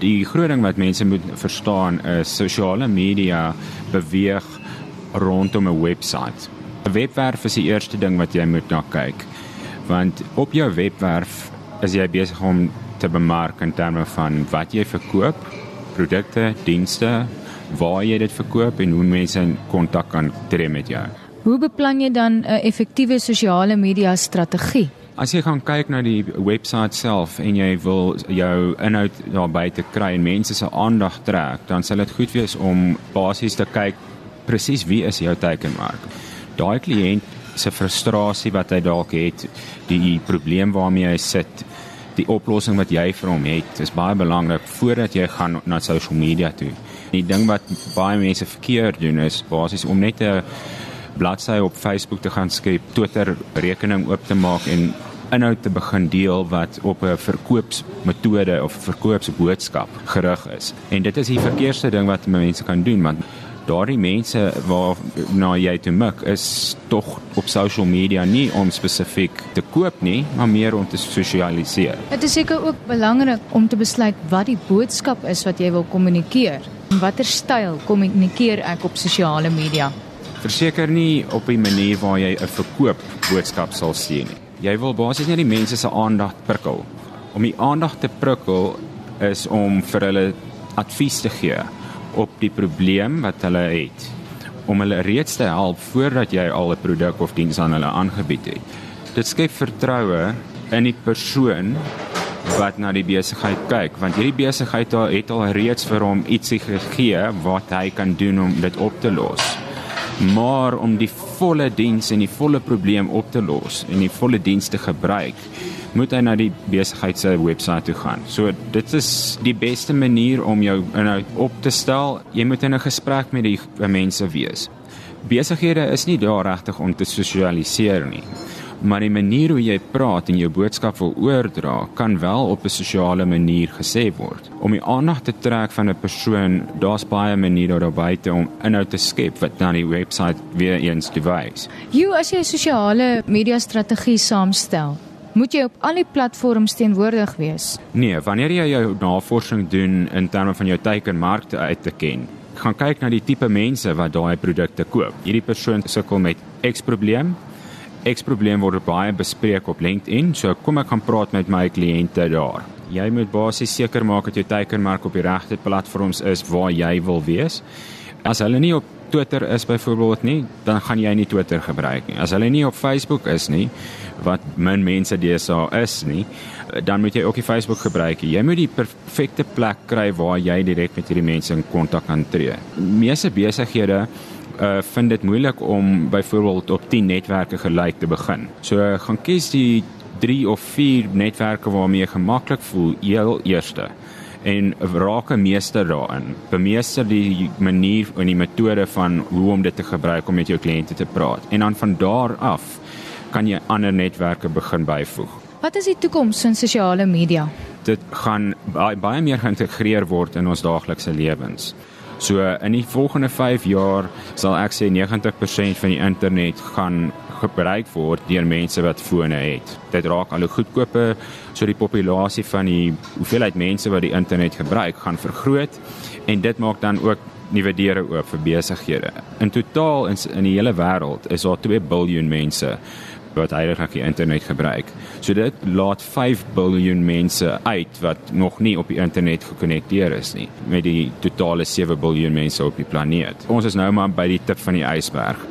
Die groot ding wat mense moet verstaan is sosiale media beweeg rondom 'n webwerf. 'n Webwerf is die eerste ding wat jy moet na kyk. Want op jou webwerf is jy besig om te bemark in terme van wat jy verkoop, produkte, dienste, waar jy dit verkoop en hoe mense in kontak kan tree met jou. Hoe beplan jy dan 'n effektiewe sosiale media strategie? As jy gaan kyk na die webwerf self en jy wil jou inhoud daar buite kry en mense se aandag trek, dan sal dit goed wees om basies te kyk presies wie is jou teikenmark. Daai kliënt se frustrasie wat hy dalk het, die probleem waarmee hy sit, die oplossing wat jy vir hom het, is baie belangrik voordat jy gaan na social media toe. Die ding wat baie mense verkeerd doen is basies om net 'n bladsy op Facebook te gaan skep, Twitter rekening oop te maak en inhoud te begin deel wat op 'n verkoopsmetode of verkoopsboodskap gerig is. En dit is die verkeerde ding wat mense kan doen want daardie mense waar na jy toe mik is tog op social media nie om spesifiek te koop nie, maar meer om te sosialiseer. Dit is seker ook belangrik om te besluit wat die boodskap is wat jy wil kommunikeer. Watter styl kommunikeer ek op sosiale media? Verseker nie op 'n manier waar jy 'n verkoop boodskap sal sien nie. Jy wil basies net die mense se aandag prikkel. Om die aandag te prikkel is om vir hulle advies te gee op die probleem wat hulle het om hulle reeds te help voordat jy al 'n produk of diens aan hulle aangebied het. Dit skep vertroue in die persoon wat na die besigheid kyk want hierdie besigheid het al reeds vir hom ietsie gegee wat hy kan doen om dit op te los. Maar om die volle diens en die volle probleem op te los en die volle diens te gebruik, moet hy na die besigheid se webwerf toe gaan. So dit is die beste manier om jou inhoud op te stel. Jy moet in 'n gesprek met die mense wees. Besighede is nie daar regtig om te sosialiseer nie. Maar die manier hoe jy praat en jou boodskap wil oordra, kan wel op 'n sosiale manier gesê word. Om die aandag te trek van 'n persoon, daar's baie maniere daar buite om inhoud te skep wat dan die webwerf weer eens wys. Jy as jy 'n sosiale media strategie saamstel, Moet jy op al die platforms teenwoordig wees? Nee, wanneer jy jou navorsing doen in terme van jou teikenmarkte uit te ken, gaan kyk na die tipe mense wat daai produkte koop. Hierdie persoon sukkel met X probleem. X probleem word baie bespreek op LinkedIn, so kom ek gaan praat met my kliënte daar. Jy moet basies seker maak dat jou teikenmark op die regte platforms is waar jy wil wees. As hulle nie op Twitter is byvoorbeeld nie, dan gaan jy nie Twitter gebruik nie. As hulle nie op Facebook is nie, wat min mense deesdae is nie, dan moet jy ook die Facebook gebruik. Jy moet die perfekte plek kry waar jy direk met hierdie mense in kontak kan tree. Meeste besighede uh vind dit moeilik om byvoorbeeld op 10 netwerke gelyk te begin. So uh, gaan kies die 3 of 4 netwerke waarmee jy gemaklik voel heel eerste en raak 'n meester daarin. Bemeester die manier en die metode van hoe om dit te gebruik om met jou kliënte te praat. En dan van daar af kan jy ander netwerke begin byvoeg. Wat is die toekoms van sosiale media? Dit gaan baie, baie meer geïntegreer word in ons daaglikse lewens. So in die volgende 5 jaar sal ek sê 90% van die internet gaan gebruik word deur mense wat fone het. Dit raak al hoe goedkoper, so die populasie van die hoeveelheid mense wat die internet gebruik gaan vergroot en dit maak dan ook nuwe deure oop vir besighede. In totaal in, in die hele wêreld is daar 2 miljard mense wat eintlik die internet gebruik. So dit laat 5 miljard mense uit wat nog nie op die internet gekonnekteer is nie met die totale 7 miljard mense op die planeet. Ons is nou maar by die tip van die ysberg.